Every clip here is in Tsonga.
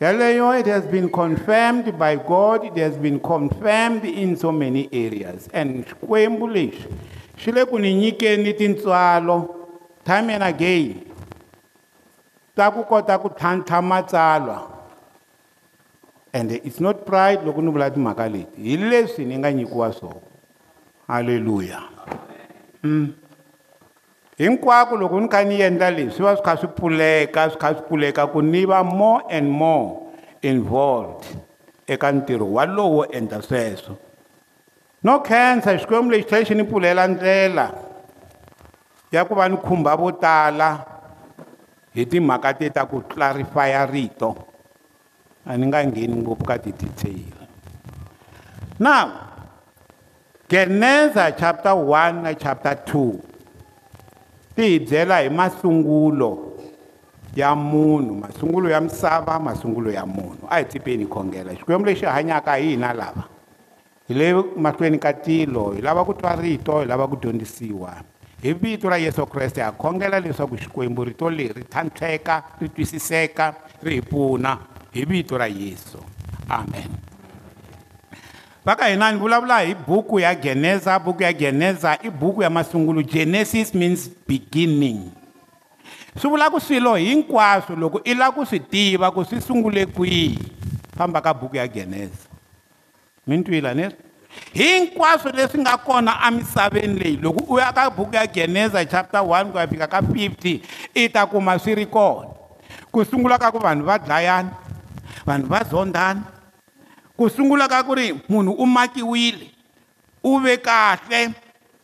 Yaleyo, it has been confirmed by God, it has been confirmed in so many areas. And Kwembulish, swi le ku ni nyikeni tintswalo time and again ta ku kota ku tlhantlha matsalwa and it's not pride loko ni vula timhaka leti hi leswi ni nga nyikiwa swona halleluya mm. hinkwako loko ni kha ni endla leswi swi va swi kha swi pfuleka swi kha swi pfuleka ku ni va more and more involved eka ntirho walowo endla sweswo so. no khensa hi xikwembu lexi tlhela xi ni pfulela ndlela ya ku va ni khumba vo tala hi timhaka te ta ku clarifya rito a ni nga ngheni ngopfu ka ti-detail now geneza chapter 1 na chapter 2 ti hi byela hi masungulo ya munhu masungulo ya misava masungulo ya munhu a hi tsipeni hi khongela xikwembu lexi hanyaka hi hina lava hi le mahlweni ka tilo hi lava ku twa rito hi lava ku dyondzisiwa hi vito ra yesu kreste ha khongela leswaku xikwembu rito leri tlhantlheka ri twisiseka ri hi pfuna hi vito ra yesu amen va ka hina ni vulavula hi buku ya geneza buku ya geneza i buku ya masungulo genesis means beginning swi vulaka swilo hinkwaswo loko i lava ku swi tiva ku swi sungule kwihi famba ka buku ya geneza mintwila ne hinkwaswo leswi nga kona emisaveni leyi loko u ya ka buku ya geneza chapter 1 ku ya fika ka 50 i ta kuma swi ri kona ku sungula ka ku vanhu va dlayana vanhu va zondhana ku sungula ka ku ri munhu u makiwile u ve kahle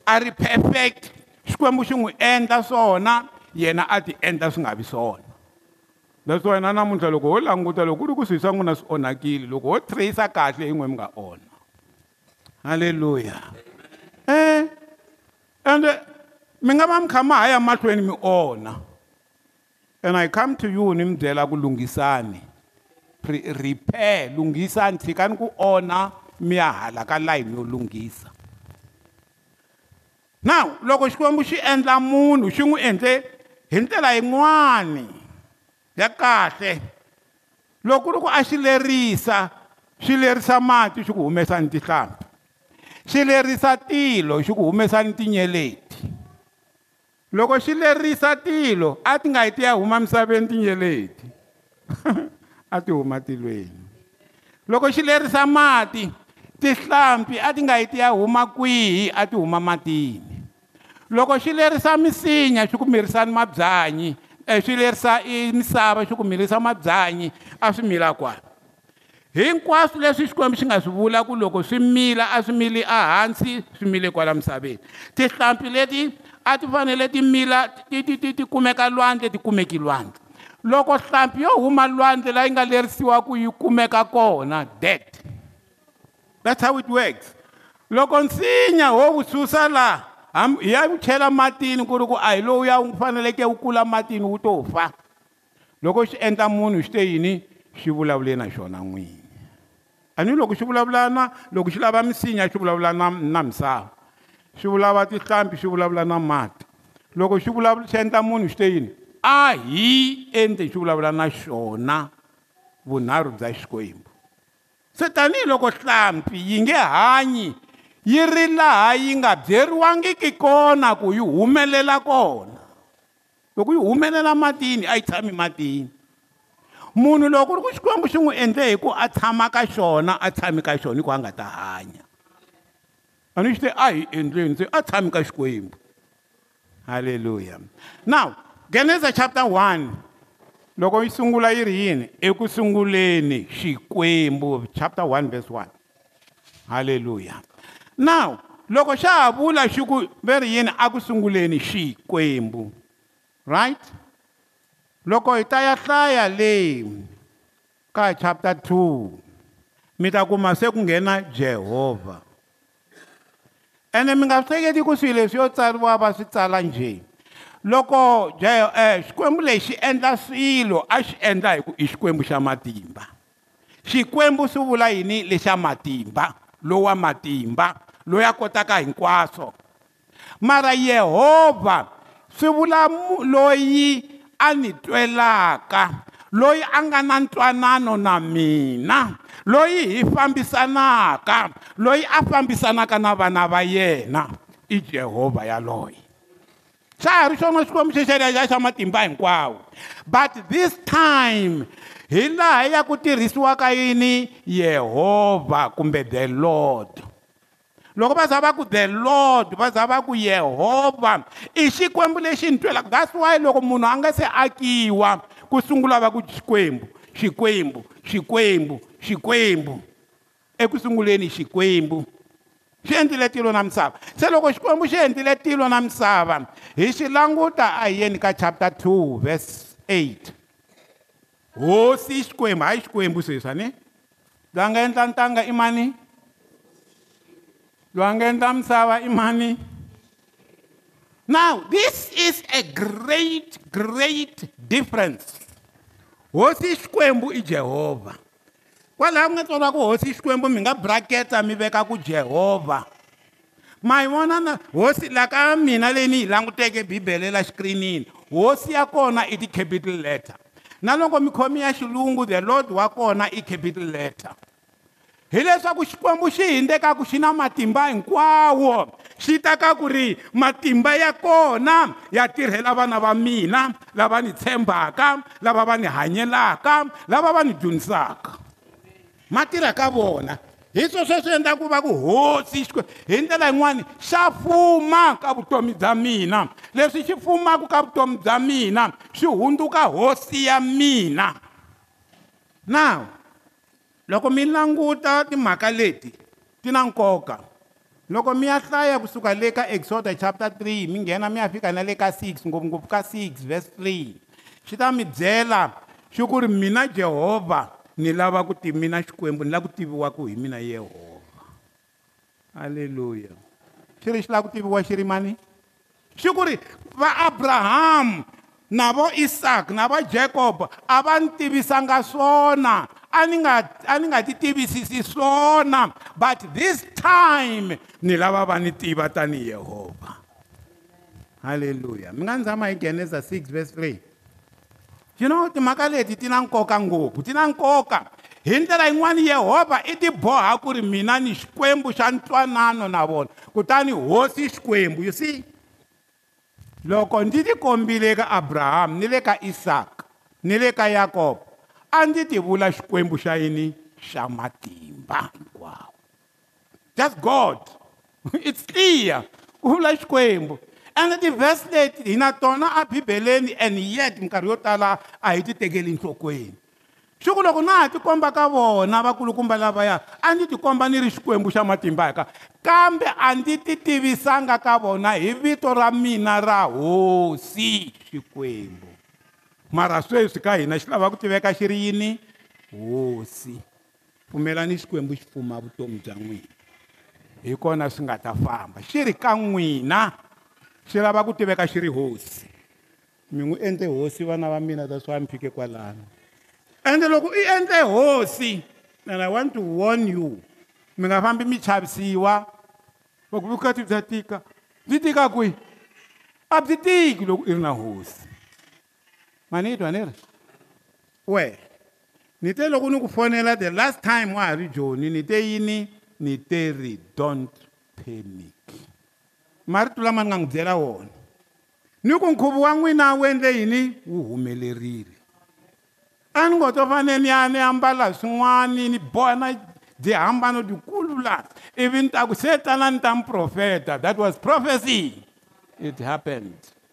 a ri perfect xikwembu xi n'wi endla swona yena a ti endla swi nga vi swona that's why na namuntlha loko ho languta loko ku ri ku swilo swa n'wina swi onhakile loko ho tracer kahle yin'we eh? eh, mi nga onha halleluya um ende mi nga va mi kha ma ha ya mahlweni mi onha and i come to you ni mi byela ku lunghisani repair lunghisani tshikani ku onha mi ya hala ka layini yo lunghisa now loko xikwembu xi endla munhu xi n'wi endle hi ndlela yin'wani ya kahle loko loko a xi lerisa xi lerisa mati xi ku humesani tihlampfi xi lerisa tilo xi ku humesani tinyeleti loko xi lerisa tilo a ti nga yi ti ya huma misaveni tinyeleti a ti huma tilweni loko xi lerisa mati tihlampfi a ti nga yi ti ya huma kwihi a ti huma matini loko xi lerisa misinya xi ku mirisani mabyanyi Eh, swilerisa i e misava swi ku milisa mabyanyi a swi mila kwala hinkwaswo leswi xikwembu xi nga swi vula ku loko swi mila a swi mili ahansi swi mile kwala misaveni tihlampfi leti a ti fanele ti mila ti ti ti ti kumeka lwandle ti kumeki lwandle loko hlampfi yo huma lwandle la yi nga lerisiwa ku yi kumeka kona dead that's how it works loko nsinya ho wu susa laha ya chela matini ku ri ku a hi lowu ya faneleke wu kula matini wu to fa loko xi endla munhu xi te yini xi vulavule na xona n'wini a ni loko xi vulavulana loko xi lava misinya xi vulavula na, na misava xi vulava tihlampi xi vulavula na mati loko xi vulavula xi endla munhu xi te yini a hi endle xi vulavula na xona vunharhu bya xikwembu se tanihiloko hlampi yi nge hanyi yi ri laha yi nga byeriwangiki kona ku yi humelela kona loko yi humelela matini a yi tshami matini munhu loko ri ku xikwembu xi n'wi endle hi ku a tshama ka xona a tshami ka xona hikuva a nga ta hanya a ni xi te a hi endleni se a tshami ka xikwembu halleluya now geneza chapter 1 loko yi sungula yi ri yini eku sunguleni xikwembu chapter 1 verse 1 halleluya now loko xa ha vula xi ku ve ri yini a ku sunguleni xikwembu right loko hi ta ya hlaya leyi ka chapter 2 mi ta kuma se ku nghena jehovha ene mi nga swi teketi ku swilo leswi yo tsariwa va swi tsala njhe loko e, xikwembu lexi endla swilo a xi endla hi ku i xikwembu xa matimba xikwembu swi vula yini lexa matimba lowa matimba loya kotaka hinkwaso mara yehova swivula loyi ani twelaka loyi anga na ntwanano na mina loyi hi fambisanaka loyi a fambisanaka na vana va yena i jehovha yaloye xa ha ri xona xikwembu xexeleaxa xa matimba hinkwawo but this time hi laha ya ku tirhisiwa ka yini yehovha kumbe the lord loko va za va ku the lord va za va ku yehovha i xikwembu lexi ni twelaka that's why loko munhu a nga se akiwa ku sungula va ku xikwembu xikwembu xikwembu xikwembu eku sunguleni xikwembu xi endlile tilo na misava se loko xikwembu xi endlile tilo na misava hi xi languta a hi yeni ka chapter 2 verse 8 hosi i xikwembu a yi xikwembu sweswiwani loyi a nga endla ntanga i mani loyi a nga endla misava i mani now this is a great great difference hosi i xikwembu i jehovha kwalaho mi nga tsala ku hosi i xikwembu mi nga braketa mi veka ku jehovha ma yi vona na hosi laha ka mina leyi ni yi languteke bibele la xikrinini hosi ya kona i ti-capital letter na loko mi khomi ya xilungu the lord wa kona i capital letter hileswaku xikwembu xi hindzekaku xi na matimba hinkwawo xi ta ka ku ri matimba ya kona ya tirhela vana va mina lava ni tshembaka lava va ni hanyelaka lava va ni dyondzisaka ma tirha ka vona hi swo sweswi endla ku va ku hosi xikwembu hi ndlela yin'wani xa fuma ka vutomi bya mina leswi xi fumaka ka vutomi bya mina swi hundzuka hosi ya mina now loko mi languta timhaka leti ti na nkoka loko mi ya hlaya kusuka le ka exoda chapter 3 mi nghena mi ya fika na le ka 6 ngopfungopfu ka 6 vese 3 xi ta mi byela xi ku ri mina jehovha ni lava ku ti mina xikwembu ni lava ku tiviwaka hi mina yehovha halleluya xi ri xi lava ku tiviwa xi ri mani xi ku ri va abrahamu na vo isaka na va jakobo a va ni tivisanga swona a ni nga a ni nga ti tivisisi swona but this time ni lava va ni tiva tanihi yehovha halleluya mi nga ni tshama hi genesa 6 verse 3 you know timhaka leti ti na nkoka ngopfu ti na nkoka hi ndlela yin'wana yehovha i tiboha ku ri mina ni xikwembu xa ntwanano na vona kutani hosi xikwembu you see loko ndzi tikombile ka abrahamu ni le ka isaka ni le ka yakobo a ndzi ti vula xikwembu xa yini xa matimba hinkwawo just god it's clear ku vula xikwembu ende ti-verse leti hi na tona abibeleni and yet minkarhi yo tala a hi ti tekeli nhlokweni swi ku loko na ha tikomba ka vona vakulukumba lavaya a ndzi tikomba ni ri xikwembu xa matimbaka kambe a ndzi ti tivisanga ka vona hi vito ra mina ra hosi xikwembu mara sweswi ka hina xi lava ku tiveka xi ri yini hosi pfumelani xikwembu xi pfuma vutomi bya n'wina hi kona swi nga ta famba xi ri ka n'wina swi lava ku tiveka xi ri hosi mi n'wi endle hosi vana va mina ta swa mphike kwalano ende loko i endle hosi and i want to warn you mi nga fambi mi chavisiwa loko vukati bya tika byi tika kwihi a byi tiki loko i ri na hosi mani yi twa ni ri we ni te loko ni ku fonela the last time wa ha ri joni ni te yini ni te ri don't panic marito lama ni nga n'wi byela wona ni ku nkhuvo wa n'wina wu endle yini wu humelerile a ni ngo to fanele ni ya ni ambala swin'wana ni boha na byihambano byikulu laa ivi ni ta ku se tana ni ta mi profeta that was prophecy it happened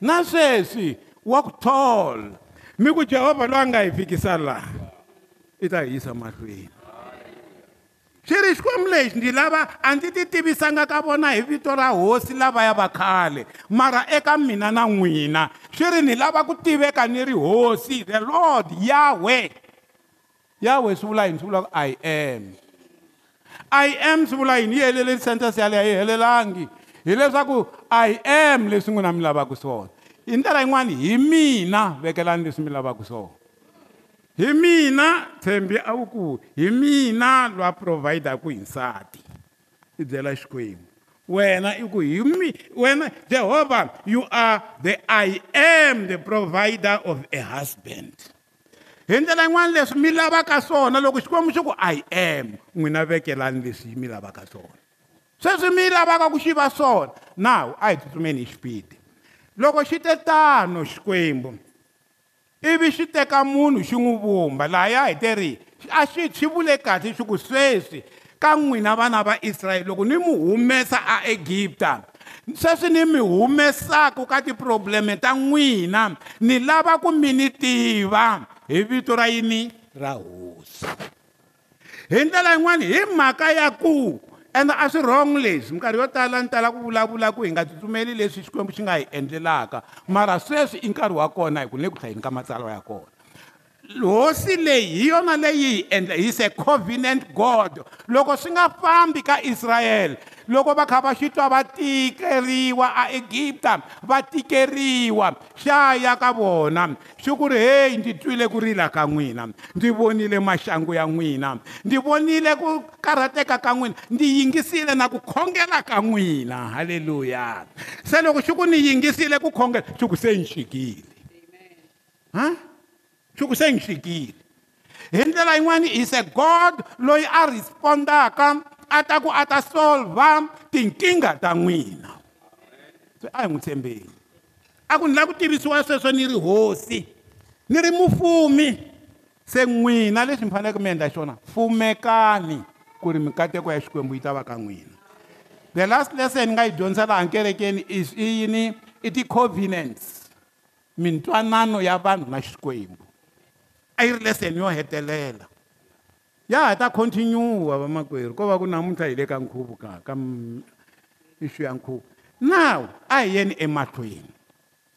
na sweswi wa ku thola mi ku jehovha loyi a nga hi fikisa laha i ta hi yisa mahlweni swi ri xikwembu lexi ndzi lava a ndzi ti tivisanga ka vona hi vito ra hosi lavaya va khale mara eka mina na n'wina swi ri ni lava ku tiveka ni ri hosi the lord yahwe yahwe swi vula yini swi vula ku i am i am swi vula yini yi heleleli sentence yaleyo yi helelangi hileswaku i am leswi n'wina mi lavaka swona hi ndlela yin'wani hi mina vekelani leswi mi lavaka swona hi mina tshembi a wu ku hi mina lwa provhidaku hi nsati i byela xikwembu wena i ku hi wena jehovha you are the i am the provider of a husband hi ndlela yin'wana leswi mi lavaka swona loko xikwembu xi ku i am n'wina vekelani leswi mi lavaka swona sweswi mi lavaka ku xi va swona now a hi tsutsumeni hi xipidi loko xi te tano xikwembu ivi xi teka munhu xi n'wi vumba lahaya hi teri a xi xi vule kahle xi ku sweswi ka n'wina vana va israyele loko ni mu humesa a egipta sweswi ni mi humesaka ka tiprobleme ta n'wina ni lava ku mi ni tiva hi vito ra yini ra hosi hi ndlela yin'wani hi mhaka ya ku ende a swi wrong leswi minkarhi yo tala ni tala ku vulavula ku hi nga tsutsumeli leswi xikwembu xi nga hi endlelaka mara sweswi i nkarhi wa kona hi ku ni le ku hlayeni ka matsalwa ya kona hosi leyi hi yona leyi hi endla hi se covenant god loko swi nga fambi ka israyele loko va kha va swi twa va tikeriwa a egipta va tikeriwa xa ya ka vona swi ku ri heyi ndzi twile ku rila ka n'wina ndzi vonile maxangu ya n'wina ndzi vonile ku karhateka ka n'wina ndzi yingisile na ku khongela ka n'wina halleluya se loko swi ku ni yingisile ku khongela swi ku se ni xikile ha swi ku se ni xikile hi ndlela yin'wani is a god loyi a respondaka a ta ku a ta solva tinkingha ta n'wina se a hi n'wi tshembeni a ku ni lava ku tivisiwa sweswo ni ri hosi ni ri mufumi se n'wina leswi mi faneleke mi endla xona fumekani ku ri mikateko ya xikwembu yi ta va ka n'wina the last lesson ni nga yi dyondzisa laha nkerekeni is i yini i ti-covenants mintwanano ya vanhu na xikwembu a yi ri lesson yo hetelela ya ha ta continue vamakwerhu ko va ku namuntlha hi le ka nkhuvo ka ka ixu ya nkhuvo now a hi yeni emahlweni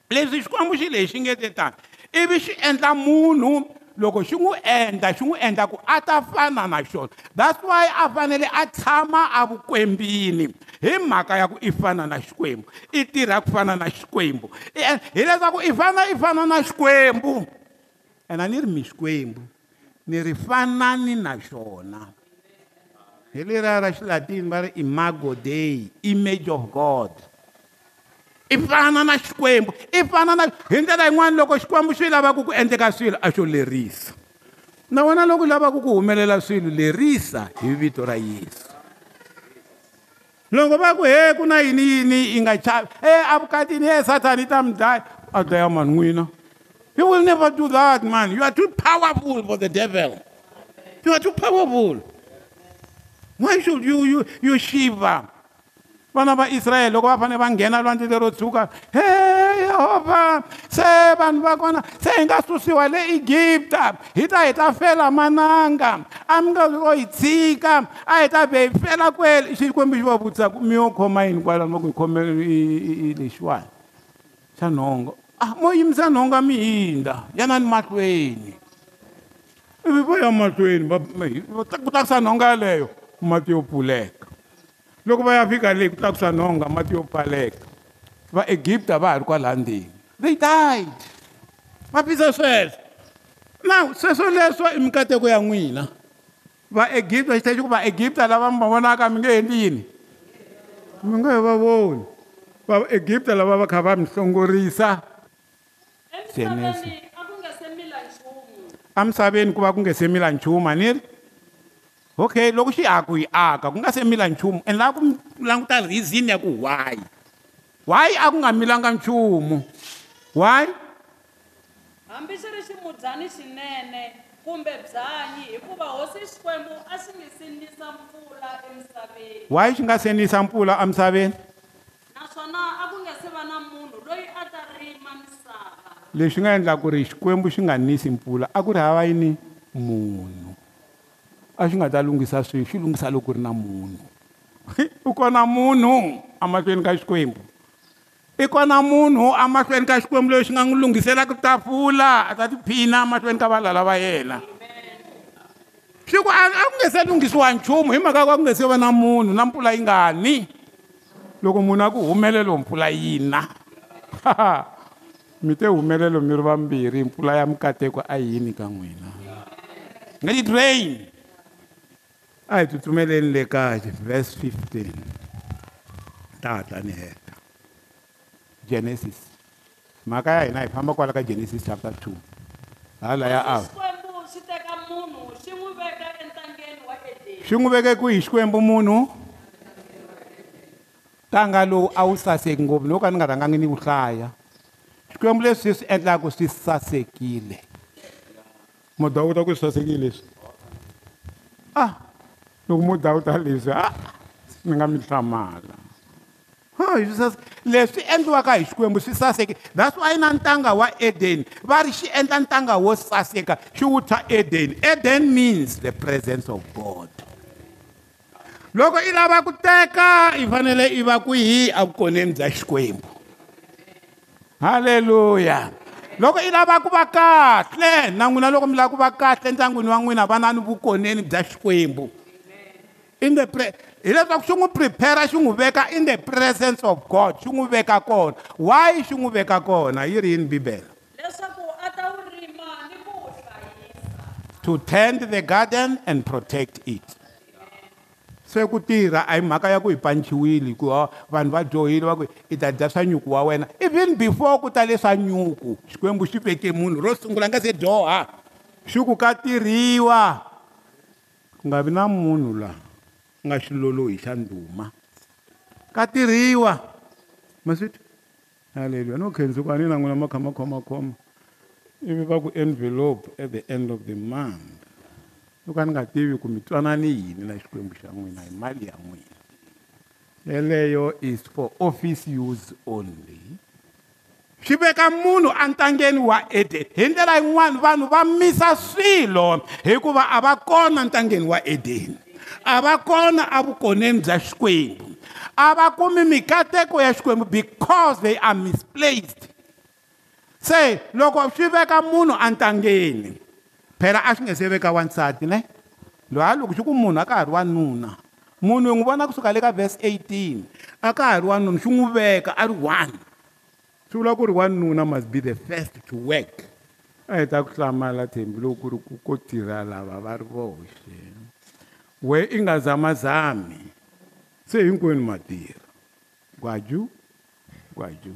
leswi xikwembu xi lexi nge te tani ivi xi endla munhu loko xi n'wi endla xi n'wi endla ku a ta fana na xona that's why a fanele a tshama avukwembini hi mhaka ya ku i fana na xikwembu i tirha ku fana na xikwembu e, hileswaku i fanele i fana na xikwembu ena ni ri mi xikwembu nirifanani na xona hi leriya ra xilatini va ri imago day image of god i fana na xikwembu i fana na hi ndlela yin'wana loko xikwembu xi lavaka ku endleka swilo a xo lerisa na wena loko u lavaka ku humelela swilo lerisa hi vito ra yesu loko va ku he ku na yiniyini yi nga chavi e eh, avukatini e sathani yi ta mi dlaya a dlaya mani n'wina You will never do that, man. You are too powerful for the devil. You are too powerful. Why should you, you, you Shiva? vana va israyele loko va fanele va nghena lwandle lero tshuka he yehovha se vanhu va kona se hi nga susiwa le egipta hi ta hi ta fela mananga a mi nga ko hi tshika a hi ta vhe hi fela kwele xikwembu xi va vutisaka mi yo khoma yini kwalano loko hi khome lexiwani xa nhongo a ah, mo yimisa nhonga mihinda yanani mahlweni ivi va ya mahlweni ku tlakisa nhonga yaleyo mati yo pfuleka loko va ya fika leyi ku tlakisa nhonga mati yo pfaleka vaegipta va ha ri kwalandeni they died va pisa sweswo now sweswo leswo i mikateko ya n'wina vaegipta xi tlexi ku vaegipta lava mi va vonaka mi nge endli yini mi nga he va voni vaegipta lava va kha va mi hlongorisa tsenesi amisaveni ku va ku nge se mila nchumu a ni ri okay loko xi haku yi aka ku nga se mila nchumu and laa ku languta reason ya ku why why a ku nga milanga nchumu why hambi xi ri ximudzani xinene kumbe byanyi hikuva hosi xikwembu a xi nge se nisa mpfula emisaveni why xi nga se nisa mpfula amisaveni naswona a ku nge lexi nga endla ku ri xikwembu xi nga nisi mpfula a ku ri hava yini munhu a xi nga ta lunghisa swilo xi lunghisa loko ku ri na munhu u kona munhu emahlweni ka xikwembu i kona munhu emahlweni ka xikwembu loyi xi nga n'wi lunghiselaka tafula a ta tiphina emahlweni ka valala va yena swi ku a ku nge se lunghisiwa nchumu hi mhaka ku a ku nge se va na munhu na mpfula yi nga ni loko munhu a ku humelelo mpfula yi na mi te humelelo mi ri vambirhi mpfula ya mikateko a yi yini ka n'wina nga ti rain a hi tsutsumeleni le kaya verse 15 ta hatla ni heta genesis mhaka ya hina hi famba kwala ka genesis chapter 2 hala ya a swi n'wi veke ku hi xikwembu munhu ntanga lowu a wu saseki ngopfu loko ka ni nga rhangangi ni wu hlaya xikwembu leswi swi endlaka swi sasekile mu dawuta ku swi sasekile leswi ah loko mu dawuta leswi a ni nga mi hlamala leswi endliwaka hi xikwembu swi saseke that's why na ntanga wa eden va ri xi endla ntanga wo saseka xi wu tshwa eden eden means the presence of god loko i lava ku teka i fanele i va ku hi evukoneni bya xikwembu haleluya loko i lava ku va kahle na n'wina loko mi lava ku va kahle endyangwini wa n'wina va na ni vukoneni bya xikwembu in the pre hi leswaku xi n'wi prepara xi n'wi veka in the presence of god xi n'wi veka kona why xi n'wi veka kona yi ri yini bibele leswaku a ta wu rima ni ku wu hlayisa to tend the garden and protect it se ku tirha a hi mhaka ya ku hi panchiwile hikuva vanhu va dyohile va ku i ta dya swa nyuku wa wena even before ku ta leswa nyuku xikwembu xi veke munhu ro sungula nga se dyoha xi ku ka tirhiwa ku nga vi na munhu laha nga xilolo hi xa ndhuma ka tirhiwa masit haleluya no khenzukanina n'wina ma kha ma khomakhoma ivi va ku envelope at the end of the month noka ni nga tivi ku mi twanani yini na xikwembu xa n'wina hi mali ya n'wina yeleyo is for office use only swi veka munhu antangeni wa edeni hi ndlela yin'wani vanhu va misa swilo hikuva a va kona ntangeni wa edeni a va kona evukoneni bya xikwembu a va kumi mikateko ya xikwembu because they are misplaced se loko swi veka munhu antangeni phela a swi nge se veka wansati ne loyi a loko xi ku munhu a ka ha ri wanuna munhu hi n'wi vona kusuka le ka vhesi 18 a ka ha ri wanuna xi n'wi veka a ri one swi vula ku ri wanuna must be the first to work a hi ta ku hlamala thembi loko ku ri ku ko tirha lava va ri voxe we i nga zamazami se hinkwenu matirha gwaju gwaju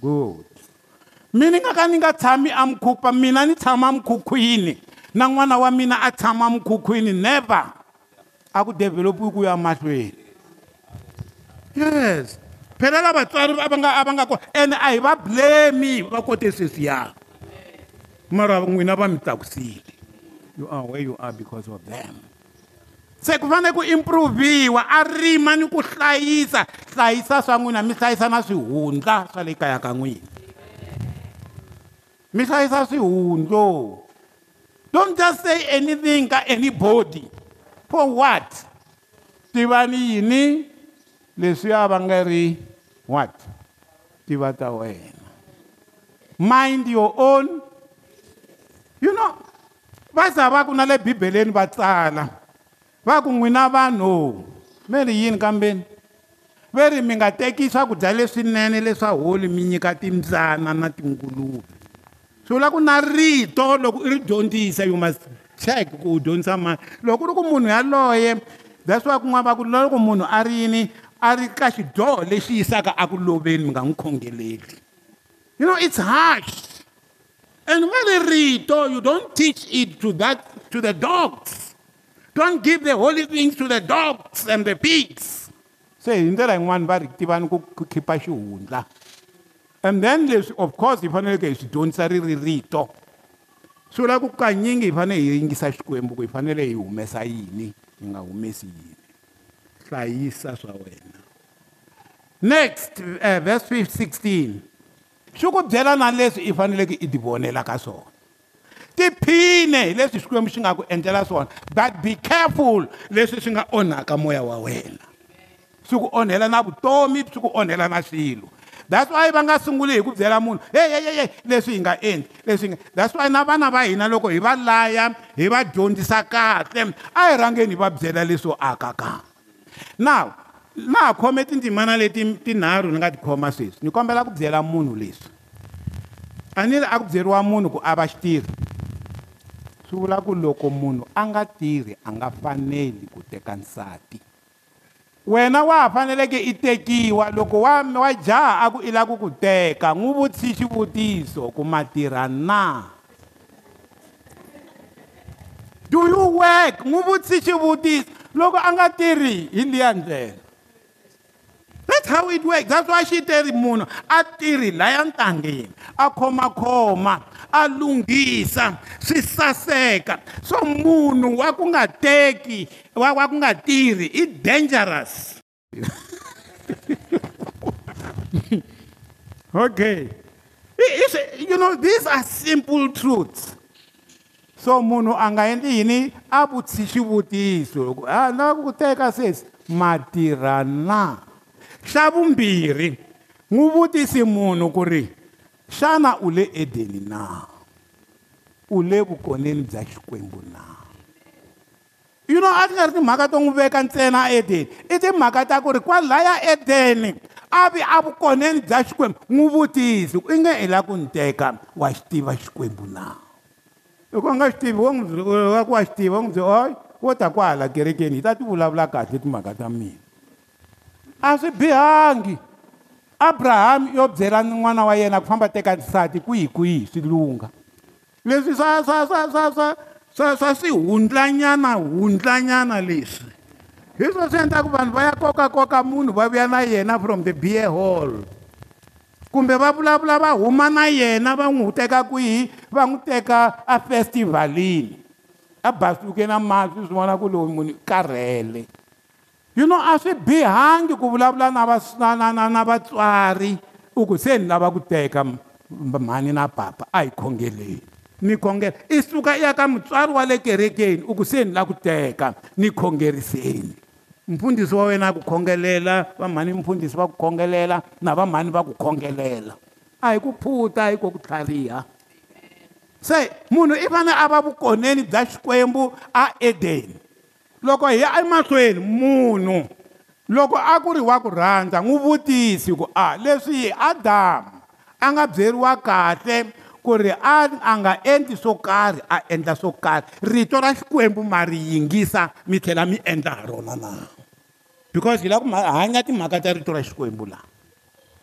good mina nga ka ni nga tshami amkhupha mina ni tshama mkhukhwini na n'wana wa mina a tshama mkhukhwini never a ku developiwi ku ya mahlweni yes phela la vatswari va nga va nga kona ene a hi va blame va kote sweswiya mara n'wina va mi tlakusile you are where you are because of them se ku fanele ku improve-iwa a rima ni ku hlayisa hlayisa swa n'wina mi hlayisa na swihundla swa le kaya ka n'wina mi hlayisa swihundlo don't just say anything ka anybody for what tivani yini leswiya va nga ri what? Give it away. Mind your own. You know, vaza va ku na le bibeleni va tsala va ku n'wina vanhu mi ri yini kambeni ve ri mi nga teki swakudya leswinene leswa holi mi nyika timbyana na tinguluve swi vula ku na rito loko i ri dyondzisa you must check ku u dyondzisa mani loko ku ri ku munhu yaloye that's why ku n'wa va ku loko munhu a ri yini a ri ka xidyoho lexi yisaka aku loveni mi nga n'wi khongeleli you know it's harsh and vale rito you don't teach it to that to the dogs don't give the holy things to the dogs and the pigs se hi ndlela yin'wani va ri tivani ku khipa xihundla and then leswi of course hi faneleke hi swi dyondzisa ri ri rito swi vula ku kanyingi hi fanele hi yingisa xikwembu ku hi fanele hi humesa yini hi nga humesi yini hlayisa swa wena next uh, verse 16 swi ku byela na leswi i faneleke i tivonela ka swona tiphine hi leswi xikwembu xi nga ku endlela swona but be careful leswi swi nga onhaka moya wa wena swi ku onhela na vutomi swi ku onhela na swilo that's why va nga sunguli hi ku byela munhu heyeyeye leswi hi nga endli leswi hi nga that's why na vana va hina loko hi va laya hi va dyondzisa kahle a hi rhangeni hi va byela leswo aka kan now na ha khome tindzimana leti tinharhu ni nga ti khoma sweswi ni kombela ku byela munhu leswi a ni ri a ku byeriwa munhu ku a va xitirhi swi vula ku loko munhu a nga tirhi a nga faneli ku teka nsati wena wa ha faneleke i tekiwa loko wa wa jaha a ku i lava ku ku teka n'wi vutisi xivutiso ku ma tirha na do you work n'wi vutisi xivutiso loko a nga tirhi hi liya ndlela that's how it works that's why xi teri munhu a tirhi laya ntangeni a khomakhoma a lunghisa swi saseka so munhu wa ku nga teki wa wa ku nga tirhi i dangerous okay you know these are simple truths so munhu a nga endli yini a vutisi xivutiso loko a ni lava ku teka sesi ma tirha na xa vumbirhi n'wi vutisi munhu ku ri xana u le edeni na u le vukoneni bya xikwembu na you know a ti nga ri timhaka to n'wi veka ntsena edeni i timhaka ta ku ri kwalaya edeni a vi avukoneni bya xikwembu n'wi vutisi ku i nge i lava ku ni teka wa xi tiva xikwembu na loko a nga xi tivi waku wa xi tiva wa n'wi byi oy wo ta kwahala kerekeni hi ta ti vulavula kahle timhaka ta mina a swi bihangi abrahamu yo byela n'wana wa yena ku famba teka nsati kwihi kwihi swi lunga leswi swa swa swa swa swa swa swa swihundlanyanahundlanyana leswi hi swo swi endlaka vanhu va ya kokakoka munhu va vuya na yena from the beer hall kumbe va vulavula va huma na yena va n'wi teka kwihi va n'wi teka a festivalini a basuke na masi swi vona ku loyi munhu karhele you know a swi bihangi ku vulavula na va na na na vatswari u ku se ni lava ku teka mhani na papa a hi khongeleni ni khongela i suka i ya ka mutswari wa le kerekeni u ku se ni lava ku teka ni khongeriseni mfundisi wa wena akukhongelela vamhani mfundhisi va ku khongelela na vamhani va ku khongelela a hi ku phuta a hi ko ku tlhariha se munhu i fane a va vukoneni bya xikwembu a edeni loko hi ya emahlweni munhu loko a ku ri wa ku rhandza n'wi vutisi ku a ah, leswi adamu a nga byeriwa kahle ku ri a a nga endli swo karhi a endla swo karhi rito ra xikwembu ma ri yingisa mi tlhela mi endla ha rona na because hi la kuhanya timhaka ta rito ra xikwembu laha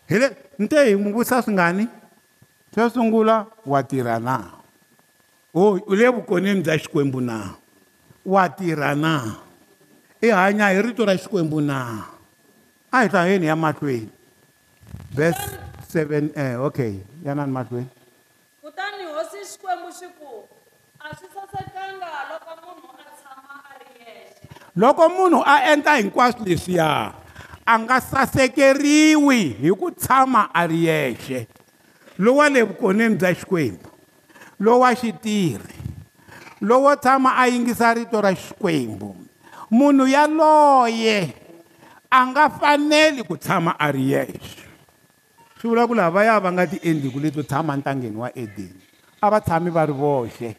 hi le nte hi n'wi vutisa swingani xo sungula wa tirha na o oh, u le vukonini bya xikwembu na wa tirha na i hanya hi rito ra xikwembu na a hi hlaheni ya mahlweni ves 7 eh, okay yanani mahlweni kutani hosi xikwembu xiku a swi sasa loko munhu a endla hinkwaswo leswiya a nga sasekeriwi hi ku tshama a ri yexe lowu wa le vukoneni bya xikwembu lowu wa xitirhi lowu wo tshama a yingisa rito ra xikwembu munhu yaloye a nga faneli ku tshama a ri yexe swi vula ku lavaya va nga ti endliku leto tshama ntangeni wa edeni a va tshami va ri voxe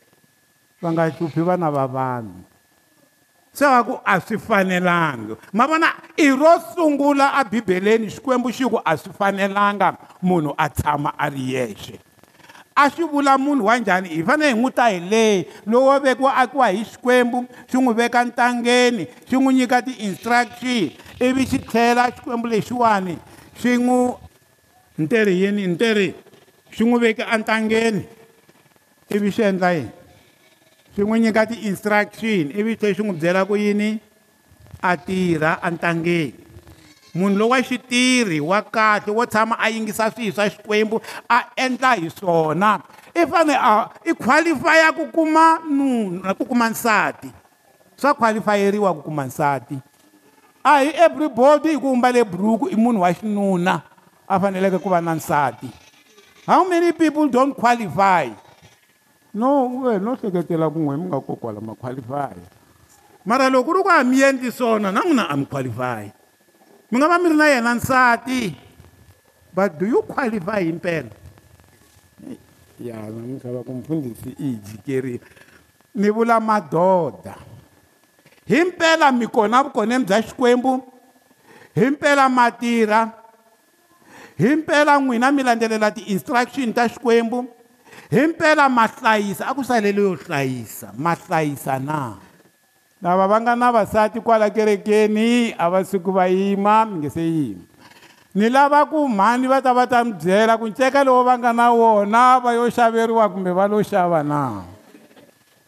va nga hluphi vana va vanhu se va ku a swi fanelanga ma vona i ro sungula a bibeleni xikwembu xi ku a swi fanelanga munhu a tshama a ri yexe a swi vula munhu wa njhani hi fanele hi n'wi ta hi leyi lowo vekiwa akiwa hi xikwembu xi n'wi veka ntangeni xi n'wi nyika ti-instruction ivi xi tlhela xikwembu lexiwani xi n'wi ni te ri yini ni te ri xi n'wi veke entangeni ivi xi endla yini swi n'wi nyika ti-instruction ivi swi swi n'wi byela ku yini a tirha entangeni munhu loyi wa xitirhi wa kahle wo tshama a yingisa swihi swa xikwembu a endla hi swona i fane a i qualifya ku kuma nuna ku kuma nsati swa qualifyeriwa ku kuma nsati a hi everybody hi ku umbale buruku i munhu wa xinuna a faneleke ku va na nsati how many people don't qualify no we no hleketela kun'we mi nga kokwala ma qualifya mara loko ku ri ku a mi endli swona na n'wina a mi qualify mi nga va mi ri na yena nsati but do you qualify hi mpela ya namisava ku mfundhisi i hi jikerile ni vula madoda hi mpela mi kona vukoneni bya xikwembu hi mpela ma tirha hi mpela n'wina mi landzelela ti-instruction ta xikwembu himpela mahlayisa akusalele yo hlayisa mahlayisa na lava va nga na vasati kwala kerekeni a va suku va yima mi nge se yima ni lava ku mhani va ta va ta mi byela ku nceka lowo va nga na wona va yo xaveriwa kumbe va lo xava na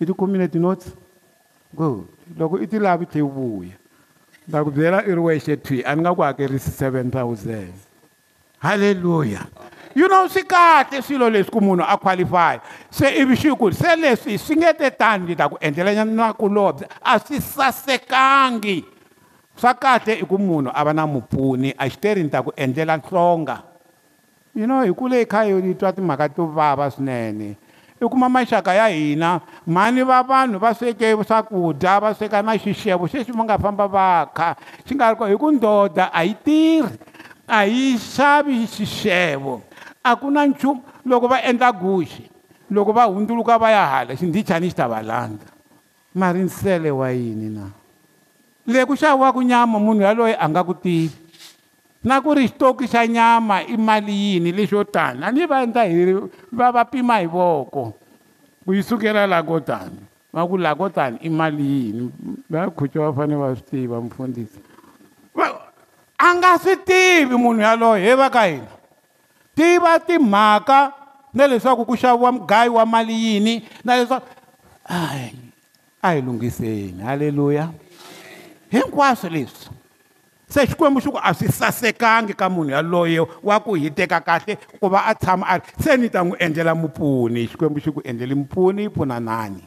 i tikhumile tinotsi good loko i ti lavi tlhe vuya ni ta ku byela i ri wexe twi a ni nga ku hakerisi seven thousand halleluya you know swi kahle swilo leswi ku munhu a qualify se ivi swi ku se leswi swi nge te tani ni ta ku endlelanya na kulobye a swi sasekangi swa kahle i ku munhu a va na mupfuni a xiteri ni ta ku endlela nhlonga you know hi ku leyi kha yi twa timhaka to vava swinene i kuma maxaka ya hina mhani va vanhu va sweke swakudya va sweka na xixevo sweswi va nga famba va kha xi nga ri ko hi ku ndoda a yi tirhi a yi xavi xixevo akuna nchumu loko va endla guxi loko va hundzuluka va ya hala xindichani xi ta va landza mari nsele wa yini na le ku xaviwaka nyama munhu yaloyo a nga ku tivi na ku ri xitoki xa nyama i mali yini lexo tani a ni va endla hi va va pima hi voko ku yi sukela lakotani va ku lakotani i mali yini vakhuca va fanele va swi tiva mufundhisi a nga swi tivi munhu yaloyo he va ka hina tiva timhaka na leswaku ku xaviwa mugayo wa mali yini na leswaku ay a hi lunghiseni halleluya hinkwaswo leswi se xikwembu xi ku a swi sasekanga ka munhu yaloyo wa ku hi teka kahle ku va a tshama a se ni ta n'wi endlela mupfuni xikwembu xi ku endleli mpfuni yi pfuna nani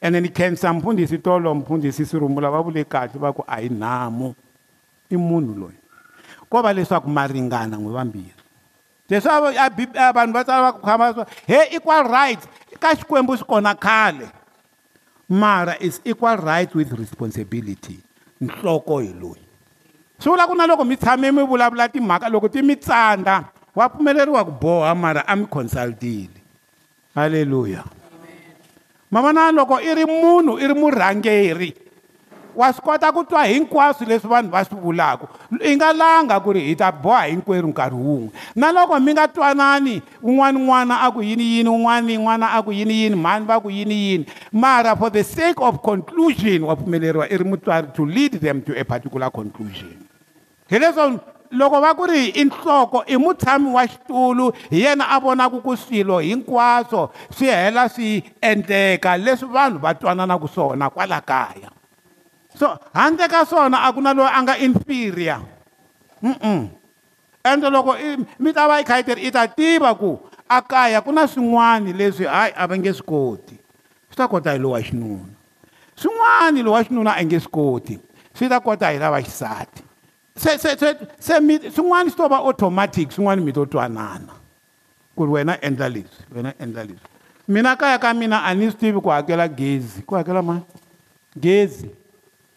ene ni khensa mfundhisi tolo mfundhisi sirumula va vule kahle va ku a hi namu i munhu loyi ko va leswaku maringana n'wi vambirhi leswaku vanhu va tsala va ku khama he equal rights ka xikwembu swi kona khale mara is equal right with responsibility nhloko hi loyi swi vula ku na loko mi tshame mi vulavula timhaka loko ti mi tsandza wa pfumeleriwa ku boha mara a mi consultile halleluya ma vona loko i ri munhu i ri murhangeri wa swi kota ku twa hinkwaswo leswi vanhu va swi vulaka i nga langa ku ri hi ta boha hinkwerhu nkarhi wun'we na loko mi nga twanani un'wana n'wana a ku yini yini un'wana yin'wana a ku yini yini mhani va ku yini yini mara for the sake of conclusion wa pfumeleriwa i ri mutswari to lead them to a particular conclusion hi leswo loko va ku ri i nhloko i mutshami wa xitulu hi yena a vonaka ku swilo hinkwaswo swi hela swi endleka leswi vanhu va twananaku swona kwala kaya so handle ka swona a ku na loyi a nga inferior mm-mm ende loko mi ta va yi kha yi tirhi i ta tiva ku a kaya ku na swin'wana leswi hayi a va nge swi koti swi ta kota hi lowa xinuna swin'wana lowa xinuna a nge swi koti swi ta kota hi lava xisati se se se se mi swin'wana swi to va automatic swin'wana mi to twanana ku ri wena endla leswi wena endla leswi mina kaya ka mina a ni swi tivi ku hakela gezi ku hakela mani gezi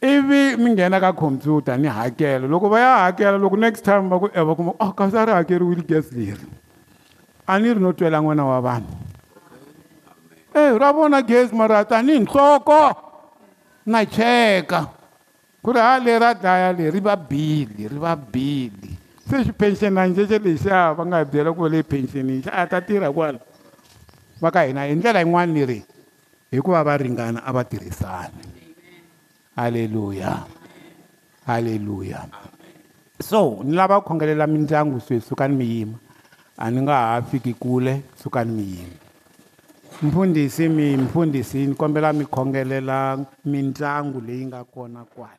ivi mi nghena ka khompyuta ni hakela loko va ya hakela loko next time va ku e eh, va kuma oh, a kasi a ri hakeriwile gas leri ani rinotwela n'wana wa vanhu e ra vona gezi mara tanihi nhloko na cheka ku ri ha leri ra dlaya leri ri va bili ri va bili se xipenxenanjexe lexiya va nga byela ku va leyi penxenini xa a ta tirha kwala va ka hina hi ndlela yin'wana ni ri hikuva va ringana a va tirhisani halleluya halleluya so ni lava khongelela mindyangu sweswi ka ni miyima ani nga ha fiki kule sukani miyini mfundhisi mi mfundhisi ni kombela mi khongelela mindyangu leyi nga kona kwala